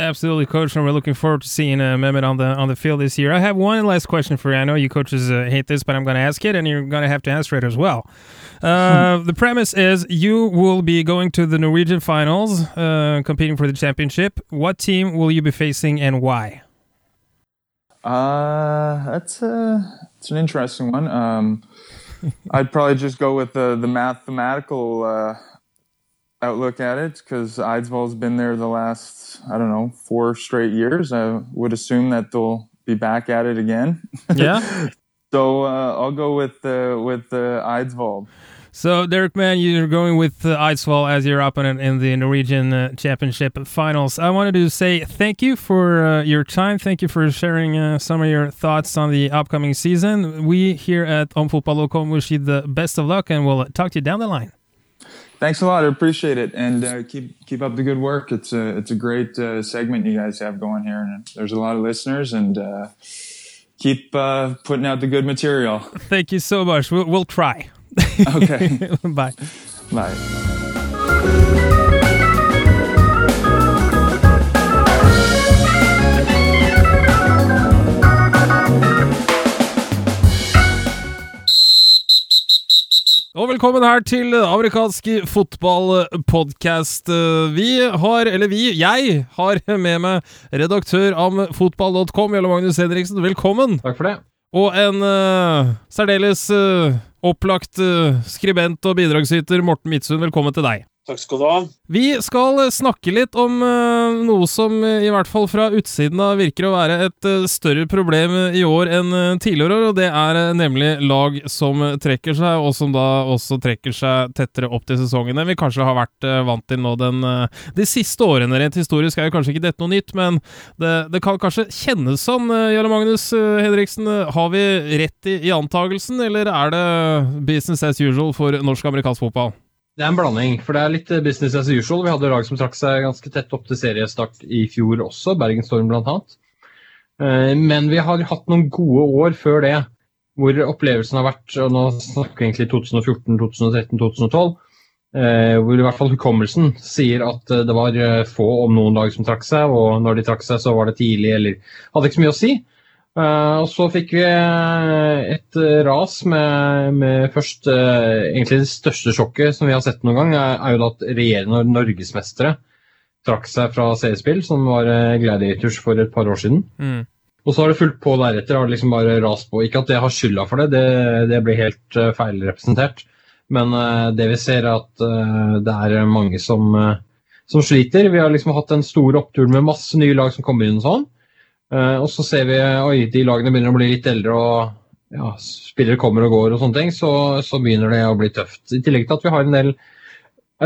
A: Absolutely, coach, and we're looking forward to seeing uh, Mehmet on the on the field this year. I have one last question for you. I know you coaches uh, hate this, but I'm going to ask it, and you're going to have to answer it as well. Uh, the premise is you will be going to the Norwegian finals, uh, competing for the championship. What team will you be facing, and why?
D: Uh, that's a it's an interesting one. Um, I'd probably just go with the the mathematical uh, outlook at it because Eidsvoll's been there the last I don't know four straight years. I would assume that they'll be back at it again.
A: Yeah.
D: so uh, I'll go with uh, with uh, Eidsvoll.
A: So, Derek, Mann, you're going with uh, Eidsvoll as your opponent in the Norwegian uh, Championship finals. I wanted to say thank you for uh, your time. Thank you for sharing uh, some of your thoughts on the upcoming season. We here at AmFotball.com wish you the best of luck, and we'll talk to you down the line.
D: Thanks a lot. I appreciate it, and uh, keep keep up the good work. It's a it's a great uh, segment you guys have going here, and there's a lot of listeners, and uh, keep uh, putting out the good material.
A: Thank you so much. We'll, we'll try.
D: Okay.
A: Bye.
D: Bye.
A: Velkommen her til amerikansk fotballpodkast. Vi har, eller vi, jeg har med meg redaktør av fotball.com, Jarle Magnus Henriksen. Velkommen.
E: Takk for det.
A: Og en uh, særdeles uh, opplagt uh, skribent og bidragsyter, Morten Midtsund. Velkommen til deg.
E: Takk skal du ha.
A: Vi skal snakke litt om uh, noe som uh, i hvert fall fra utsiden av virker å være et større problem i år enn tidligere år, og det er nemlig lag som trekker seg, og som da også trekker seg tettere opp til sesongen enn vi kanskje har vært vant til nå den, de siste årene. Rent historisk er jo kanskje ikke dette noe nytt, men det, det kan kanskje kjennes sånn. Jarle Magnus Henriksen, har vi rett i, i antagelsen, eller er det business as usual for norsk-amerikansk fotball?
F: Det er en blanding, for det er litt business as usual. Vi hadde lag som trakk seg ganske tett opp til seriestart i fjor også, Bergenstorm bl.a. Eh, men vi har hatt noen gode år før det, hvor opplevelsen har vært og Nå snakker vi egentlig 2014, 2013, 2012. Hvor i hvert fall hukommelsen sier at det var eh, få, om noen lag, som trakk seg. Og når de trakk seg, så var det tidlig, eller hadde ikke så mye å si. Uh, og så fikk vi eh, et uh, ras med, med først uh, Egentlig det største sjokket som vi har sett noen gang, er, er jo at regjerende norgesmestere trakk seg fra seriespill, som var Gladiators for et par år siden. Mm. Og så har det fulgt på deretter. har det liksom bare rast på. Ikke at jeg har skylda for det, det, det blir helt uh, feilrepresentert. Men det vi ser, er at det er mange som, som sliter. Vi har liksom hatt en stor opptur med masse nye lag som kommer inn og sånn. Uh, og så ser vi oi, de lagene begynner å bli litt eldre og ja, spillere kommer og går og sånne ting, så, så, begynner det å bli tøft. I tillegg til at vi har en del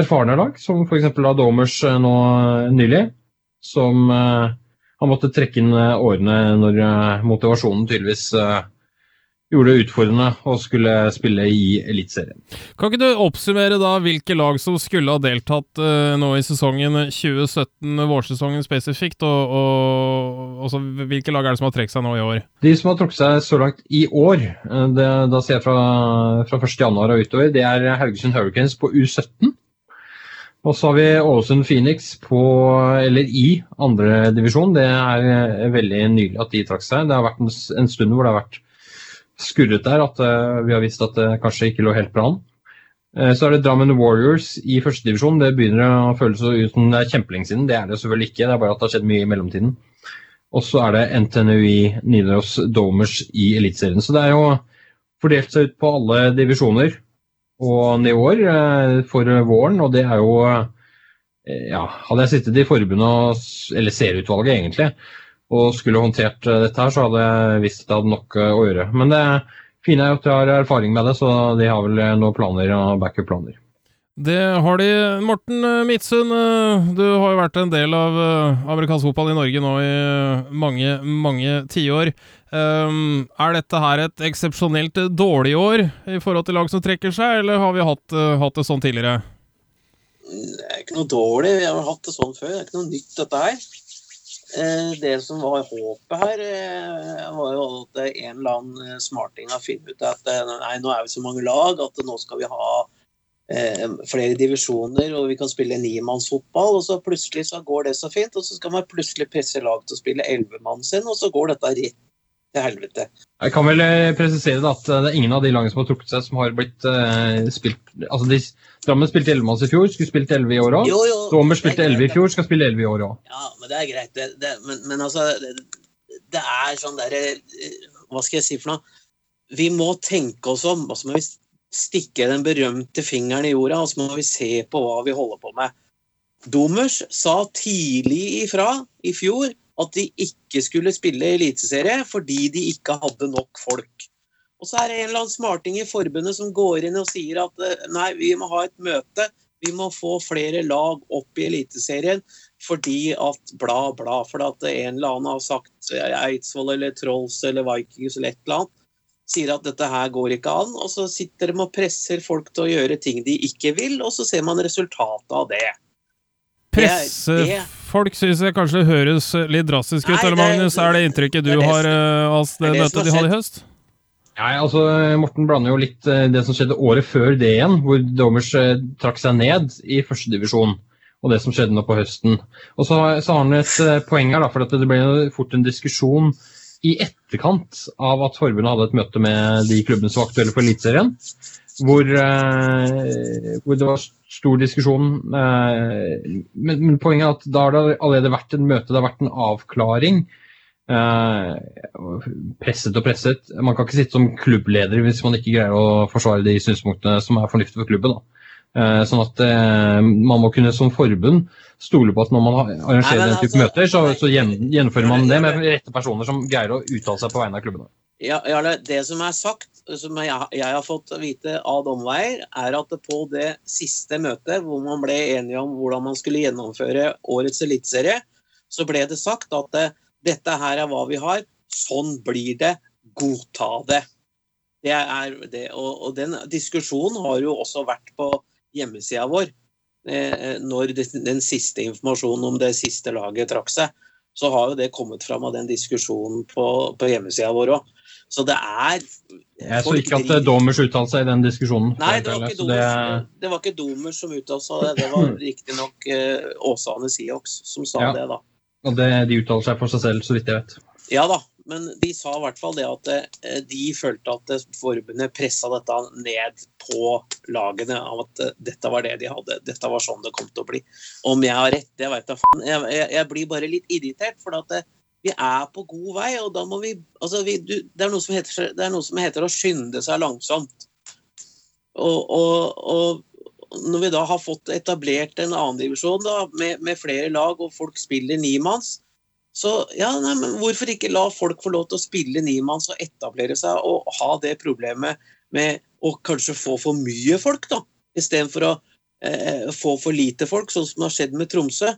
F: erfarne lag, som f.eks. Domers uh, nå nylig, som uh, har måttet trekke inn årene når motivasjonen tydeligvis gjorde det utfordrende å skulle spille i Eliteserien.
A: Kan ikke du oppsummere da hvilke lag som skulle ha deltatt uh, nå i sesongen 2017, vårsesongen spesifikt, og, og også, hvilke lag er det som har trukket seg nå i år?
F: De som har trukket seg så langt i år, eh, det, da ser jeg fra, fra 1.1 og utover, det er Haugesund Hurricanes på U17. Og så har vi Ålesund Phoenix på, eller i andredivisjon. Det er eh, veldig nylig at de trakk seg. Det har vært en, en stund hvor det har vært skurret der at uh, vi har visst at det kanskje ikke lå helt bra an. Uh, så er det Drammen Warriors i førstedivisjon. Det begynner å føles ut som det er siden. Det er det selvfølgelig ikke, det er bare at det har skjedd mye i mellomtiden. Og så er det NTNUI Nidaros Domers i Eliteserien. Så det er jo fordelt seg ut på alle divisjoner og nivåer for våren, og det er jo ja, Hadde jeg sittet i forbundet, eller serieutvalget egentlig, og skulle håndtert eh, dette her, så hadde jeg visst at jeg hadde nok eh, å gjøre. Men det fine er at jeg har erfaring med det, så de har vel eh, noen planer og backup-planer.
A: Det har de. Morten Midtsund, du har jo vært en del av amerikansk fotball i Norge nå i mange, mange tiår. Um, er dette her et eksepsjonelt dårlig år i forhold til lag som trekker seg, eller har vi hatt, hatt det sånn tidligere?
E: Det er ikke noe dårlig, vi har hatt det sånn før. Det er ikke noe nytt, dette her. Eh, det som var håpet her, eh, var jo at en eller annen eh, smarting har funnet ut at nei, nå er vi så mange lag at nå skal vi ha flere divisjoner og vi kan spille nimannsfotball. Og så plutselig så går det så fint, og så skal man plutselig presse lag til å spille ellevemann sin, og så går dette rett til helvete.
F: Jeg kan vel presisere at det er ingen av de lagene som har trukket seg, som har blitt uh, spilt altså de Drammen spilte 11 i fjor, skulle spilt 11 i år òg. Dommer spilte 11 i fjor, skal spille 11 i år òg.
E: Ja, men det er greit. Det, det, men, men, altså det, det er sånn derre Hva skal jeg si for noe? Vi må tenke oss om, og så må vi stikke den berømte fingeren i jorda, og så må vi se på hva vi holder på med. Domers sa tidlig ifra i fjor at de ikke skulle spille eliteserie fordi de ikke hadde nok folk. Og så er det en eller annen smarting i forbundet som går inn og sier at eh, nei, vi må ha et møte. Vi må få flere lag opp i Eliteserien fordi at bla, bla. Fordi at en eller annen har sagt eh, Eidsvoll eller Trolls eller Vikings eller et eller annet. Sier at dette her går ikke an. Og så sitter de og presser folk til å gjøre ting de ikke vil, og så ser man resultatet av det.
A: Pressefolk syns jeg kanskje høres litt drastisk ut, eller Magnus? Er det inntrykket du det det har av uh, det, det møtet de hadde i høst?
F: Nei, altså Morten blander jo litt eh, det som skjedde året før det igjen, hvor Domers eh, trakk seg ned i førstedivisjon, og det som skjedde nå på høsten. Og så, så har han et eh, poeng her, da, for det ble fort en diskusjon i etterkant av at forbundet hadde et møte med de klubbene som var aktuelle for Eliteserien, hvor, hvor, det var stor diskusjon. men, men, poenget er at da har det allerede vært en møte, det har vært en avklaring Eh, presset og presset. Man kan ikke sitte som klubbleder hvis man ikke greier å forsvare de synspunktene som er fornuftige for klubben. Da. Eh, sånn at eh, man må kunne som forbund stole på at når man arrangerer
E: Nei,
F: den type
E: altså-
F: møter, så, så gjennomfører man det med rette personer som greier å uttale seg på vegne av klubbene.
E: Ja, Jarle, det som er sagt, som jeg, jeg har fått vite av domveier, er at på det siste møtet hvor man ble enige om hvordan man skulle gjennomføre årets eliteserie, så ble det sagt at det, dette her er hva vi har, sånn blir det, godta det. Det er det, og, og den diskusjonen har jo også vært på hjemmesida vår. Eh, når det, den siste informasjonen om det siste laget trakk seg, så har jo det kommet fram av den diskusjonen på, på hjemmesida vår òg. Så det er
F: Jeg så ikke at eh, Domers uttalte seg i den diskusjonen.
E: Nei, det var ikke Domers, det var ikke Domers som uttalte seg. Det var riktignok uh, Åsane Siox som sa
F: Ja.
E: det, da.
F: og det, de uttaler seg for seg selv, så vidt jeg vet.
E: Ja da, men de sa i hvert fall det at eh, de følte at eh, forbundet pressa dette ned på lagene. Av at eh, dette var det de hadde. Dette var sånn det kom til å bli. Om jeg har rett, det veit jeg faen. Jeg, jeg, jeg blir bare litt irritert, for at eh, vi er på god vei, og da må vi Altså, vi, du, det, er heter, det er noe som heter å skynde seg langsomt. Og, og, og når vi da har fått etablert en annendivisjon med, med flere lag, og folk spiller nimanns, så ja, nei, men hvorfor ikke la folk få lov til å spille nimanns og etablere seg og ha det problemet med å kanskje få for mye folk, da, istedenfor å eh, få for lite folk, sånn som det har skjedd med Tromsø.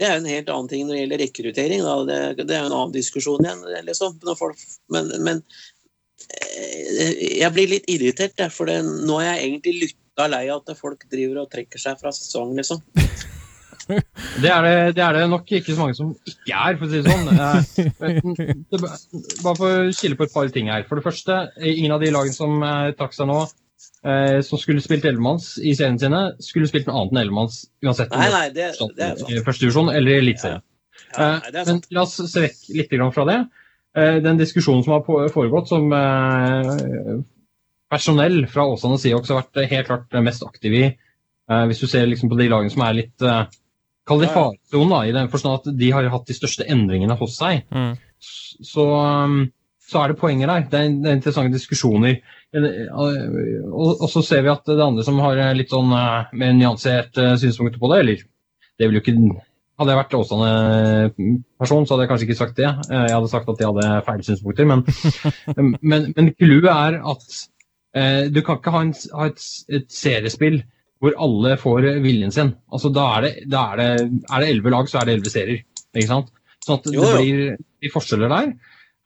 E: Det er jo en helt annen ting når det gjelder rekruttering. Det, det er en annen diskusjon igjen. Liksom. Folk, men, men eh, jeg blir litt irritert, der, for det, nå er jeg egentlig lytta lei av at folk driver og trekker seg fra sesong, liksom.
F: Det er det, det er det nok ikke så mange som ikke er, for å si det sånn. Eh, bare for å skille på et par ting her. For det første, ingen av de lagene som eh, trakk seg nå, eh, som skulle spilt ellevemanns i seriene sine, skulle spilt noe annet enn ellevemanns uansett om
E: Nei,
F: det
E: nei, det, det er
F: første divisjon eller eliteserien.
E: Ja, Ja, er
F: Men la oss se vekk litt fra det. Eh, Den diskusjonen som har foregått, som eh, personell fra Åsane Seahawks har vært eh, helt klart mest aktiv i, eh, hvis du ser liksom på de lagene som er litt eh, Kall det faresonen, i den forstand at de har hatt de største endringene hos seg.
A: Mm.
F: Så, um, så er det poenger der. Det er, det er interessante diskusjoner. Eh, Og, så ser vi at det andre som har eh, litt sånn eh, mer nyansert synspunkter på det, eller det vil jo ikke hadde jeg vært Åsane-person, så hadde jeg kanskje ikke sagt det. Jeg hadde sagt at de hadde feil synspunkter. Men, men, men clouet er at eh, du kan ikke ha, en, ha et, et seriespill hvor alle får viljen sin. Altså, da er det, da er det, er det 11 lag, så er det 11 serier. Ikke sant? Sånn at det blir de forskjeller der.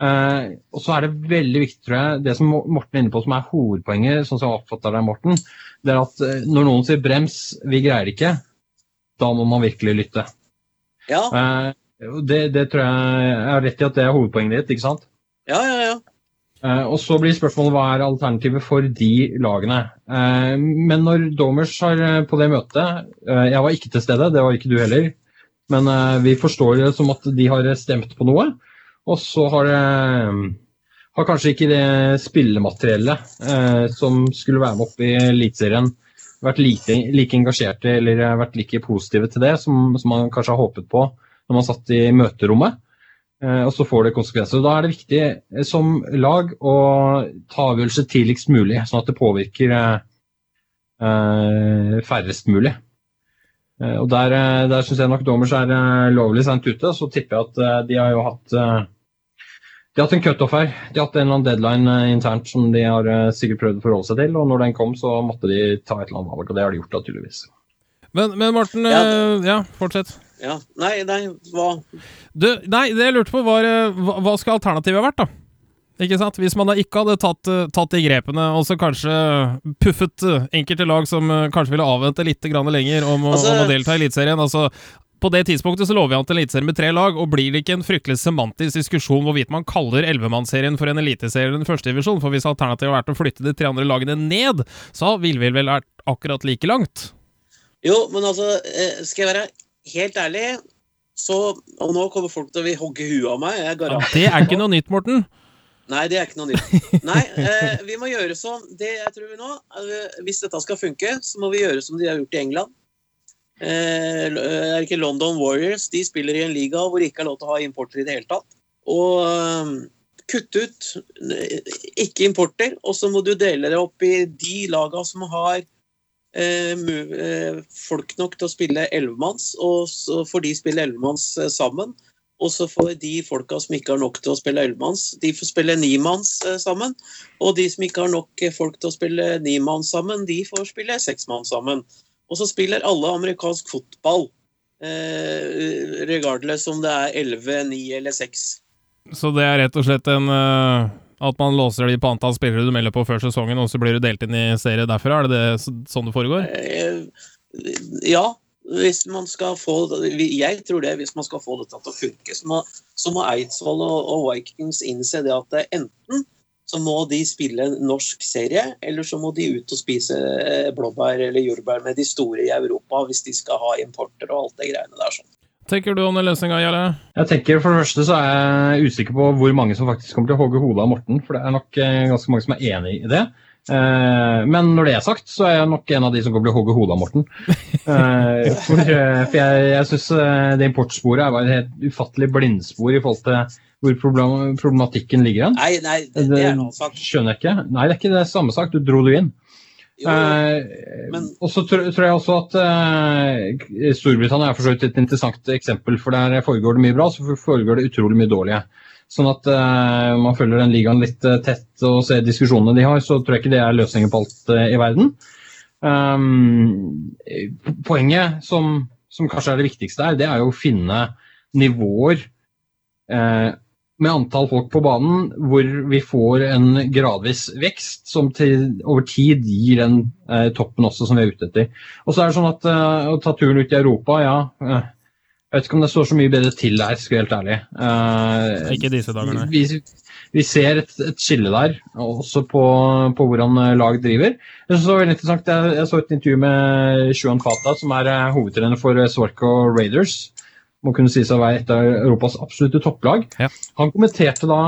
F: Eh, og så er det veldig viktig, tror jeg, det som Morten er inne på som er hovedpoenget, sånn som jeg oppfatter deg, Morten, det er at eh, når noen sier brems, vi greier ikke, da må man virkelig lytte.
E: Ja,
F: Uh, det, det tror jeg jeg har rett i at det er hovedpoenget ditt, ikke sant?
E: ja, ja. ja.
F: Uh, og så blir spørsmålet hva er alternativet for de lagene. Men når Domers har på det møtet Jeg var ikke til stede, det var ikke du heller. Men vi forstår det som at de har stemt på noe. Og så har, det har kanskje ikke det spillemateriellet eh, som skulle være med opp i Eliteserien, vært like, like engasjerte eller vært like positive til det som, som man kanskje har håpet på når man satt i møterommet. Eh, og så får det konsekvenser. Da er det viktig eh, som lag å ta avgjørelser tidligst mulig, sånn at det påvirker eh, eh, færrest mulig. Eh, og Der, der syns jeg nok dommers er lovlig sent ute. Så tipper jeg at de har jo hatt de har hatt en cutoff her. De har hatt en eller annen deadline eh, internt som de har eh, sikkert prøvd å forholde seg til. Og når den kom, så måtte de ta et eller annet valg, og det har de gjort, naturligvis.
A: Men, men Morten,
E: Ja,
A: eh, ja, fortsett.
E: ja. Nei, nei, hva
A: Du, nei, det jeg lurte på, var hva, hva skal alternativet vært, da? Ikke sant? Hvis man da ikke hadde tatt, tatt de grepene, og så kanskje puffet enkelte lag som kanskje ville avvente litt grann lenger om,
E: Altså-
A: om å delta i Eliteserien. Altså, på det tidspunktet så lover jeg an til Eliteserien med tre lag, og blir det ikke en fryktelig semantisk diskusjon hvorvidt man kaller ellevemannsserien for en eliteserie eller en førstedivisjon? For hvis alternativet har vært å flytte de tre andre lagene ned, så ville vi vel vært akkurat like langt.
E: Jo, men altså, eh, skal jeg være helt ærlig, så Og nå kommer folk til å hogge huet av meg. Jeg
A: Ja, det er ikke noe nytt, Morten.
E: Nei, det er ikke noe nytt. Nei, eh, vi må gjøre som det jeg tror nå. eh, Hvis dette skal funke, så må vi gjøre som de har gjort i England. Eh, er det ikke London Warriors? De spiller i en liga hvor det ikke er lov til å ha importer i det hele tatt. Og eh, kutte ut eh, ikke importer, og så må du dele det opp i de laga som har eh, eh, folk nok til å spille ellevemanns, og så får de spille ellevemanns eh, sammen. Og så får de folka som ikke har nok til å spille ellevemanns, de får spille nimanns eh, sammen. Og de som ikke har nok eh, folk til å spille nimanns sammen, de får spille seksmanns sammen. Og så spiller alle amerikansk fotball, eh, regardless om det er 11, 9 eller 6.
A: Så det er rett og slett en uh, At man låser de på antall spillere du melder på før sesongen, og så blir du delt inn i serie derfra? Er det, det sånn det foregår?
E: Eh, Ja, hvis man skal få Jeg tror det, hvis man skal få dette til å funke, så må, så må Eidsvoll og, og Vikings innse det at det enten så må de spille en norsk serie, eller så må de ut og spise eh, blåbær eller jordbær med de store i Europa hvis de skal ha importer og alt det greiene der. sånn.
A: Tenker du om den løsninga, Jarle?
F: Jeg tenker For det første så er jeg usikker på hvor mange som faktisk kommer til å hogge hodet av Morten. For det er nok eh, ganske mange som er enig i det. Eh, men når det er sagt, så er jeg nok en av de som kommer til å hogge hodet av Morten. For, for jeg, jeg syns det importsporet var et helt ufattelig blindspor i forhold til hvor problem, problematikken ligger hen.
E: Nei, nei, det, det er noe sagt.
F: Skjønner jeg ikke. Nei, det er ikke det samme sak. Du dro det inn.
E: Jo,
F: Eh,
E: men-
F: og så tror, tror jeg også at eh, Storbritannia er for så vidt et interessant eksempel, for der foregår det mye bra, så foregår det utrolig mye dårlige. Sånn at eh, man følger den ligaen litt eh, tett og ser diskusjonene de har, så tror jeg ikke det er løsningen på alt eh, i verden. Um, poenget som, som kanskje er det viktigste her, det er jo å finne nivåer eh, med antall folk på banen hvor vi får en gradvis vekst som til, over tid gir den eh, toppen også som vi er ute etter. Og så er det sånn at eh, å ta turen ut i Europa, ja eh, Jeg vet ikke om det står så mye bedre til der, skal jeg være helt ærlig. Eh,
A: Ikke disse dagene.
F: vi, vi ser et, et skille der, også på, på hvordan eh, lag driver. Jeg, synes det var veldig interessant, jeg, jeg så et intervju med Shuan Fata, som er eh, hovedtrener for Svorko Raiders. Må kunne sies å være et av Europas absolutte topplag.
A: Ja.
F: Han kommenterte da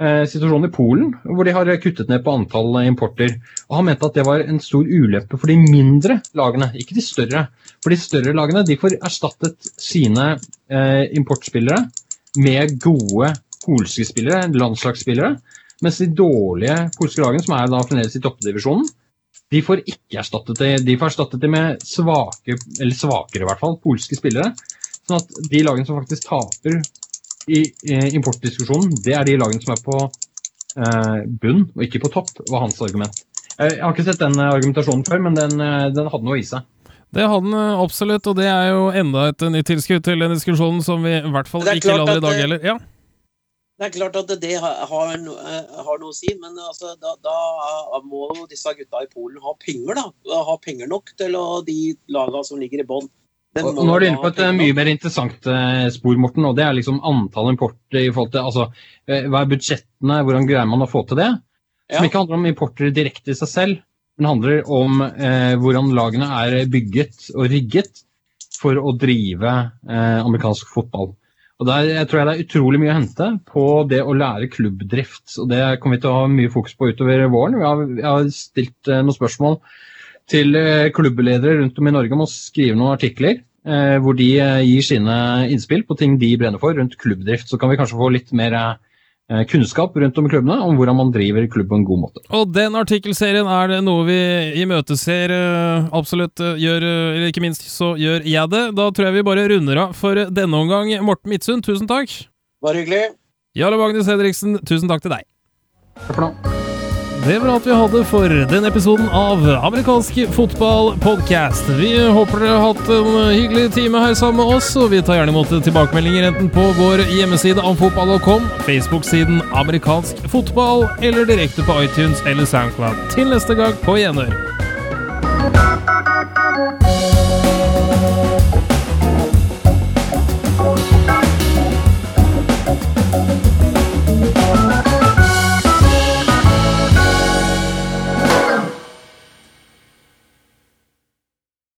F: eh, situasjonen i Polen, hvor de har kuttet ned på antall eh, importer. Og Han mente at det var en stor ulempe for de mindre lagene, ikke de større. For de større lagene de får erstattet sine eh, importspillere med gode polske spillere, landslagsspillere. Mens de dårlige polske lagene, som er da fremdeles i toppdivisjonen, de får ikke erstattet det. De får erstattet det med svake, eller svakere i hvert fall, polske spillere. Sånn at de lagene som faktisk taper i i importdiskusjonen, det er de lagene som er på eh, bunn og ikke på topp, var hans argument. Jeg, jeg har ikke sett den eh, argumentasjonen før, men den, eh, den hadde noe i seg.
A: Det hadde den eh, absolutt, og det er jo enda et nytt tilskudd til den diskusjonen som vi i hvert fall ikke
E: klart
A: i dag heller. Ja.
E: Det er klart at det har, har, har noe å si, men altså, da, da må disse gutta i Polen ha penger, da. Ha penger nok til å, de lagene som ligger i bånn.
F: Nå er du inne på et eh, mye mer interessant eh, spor, Morten, og det er liksom antall importer i forhold til altså, eh, Hva er budsjettene, hvordan greier man å få til det? Som ikke handler om importer direkte i seg selv, men handler om eh, hvordan lagene er bygget og rigget for å drive eh, amerikansk fotball. Og der jeg tror jeg det er utrolig mye å hente på det å lære klubbdrift. og Det kommer vi til å ha mye fokus på utover våren. Vi har, vi har stilt eh, noen spørsmål til klubbeledere klubbledere rundt om i Norge om å skrive noen artikler eh, hvor de eh, gir sine innspill på ting de brenner for rundt klubbdrift. Så kan vi kanskje få litt mer eh, kunnskap rundt om i klubbene om hvordan man driver klubb på en god måte.
A: Og den artikkelserien er det noe vi imøteser eh, absolutt. eh, Gjør, eh, eller ikke minst så gjør jeg det. Da tror jeg vi bare runder av for denne omgang. Morten Midtsund, tusen takk.
E: Bare hyggelig.
A: Jarle Magnus Hedriksen, tusen takk til deg.
F: Takk for nå.
A: Det var alt vi hadde for denne episoden av Amerikansk fotball-podcast. Vi håper dere har hatt en hyggelig time her sammen med oss, og vi tar gjerne imot tilbakemeldinger enten på vår hjemmeside amfotball.com, Facebook-siden Amerikansk fotball, eller direkte på iTunes eller Soundcloud. Til neste gang, på gjenhør.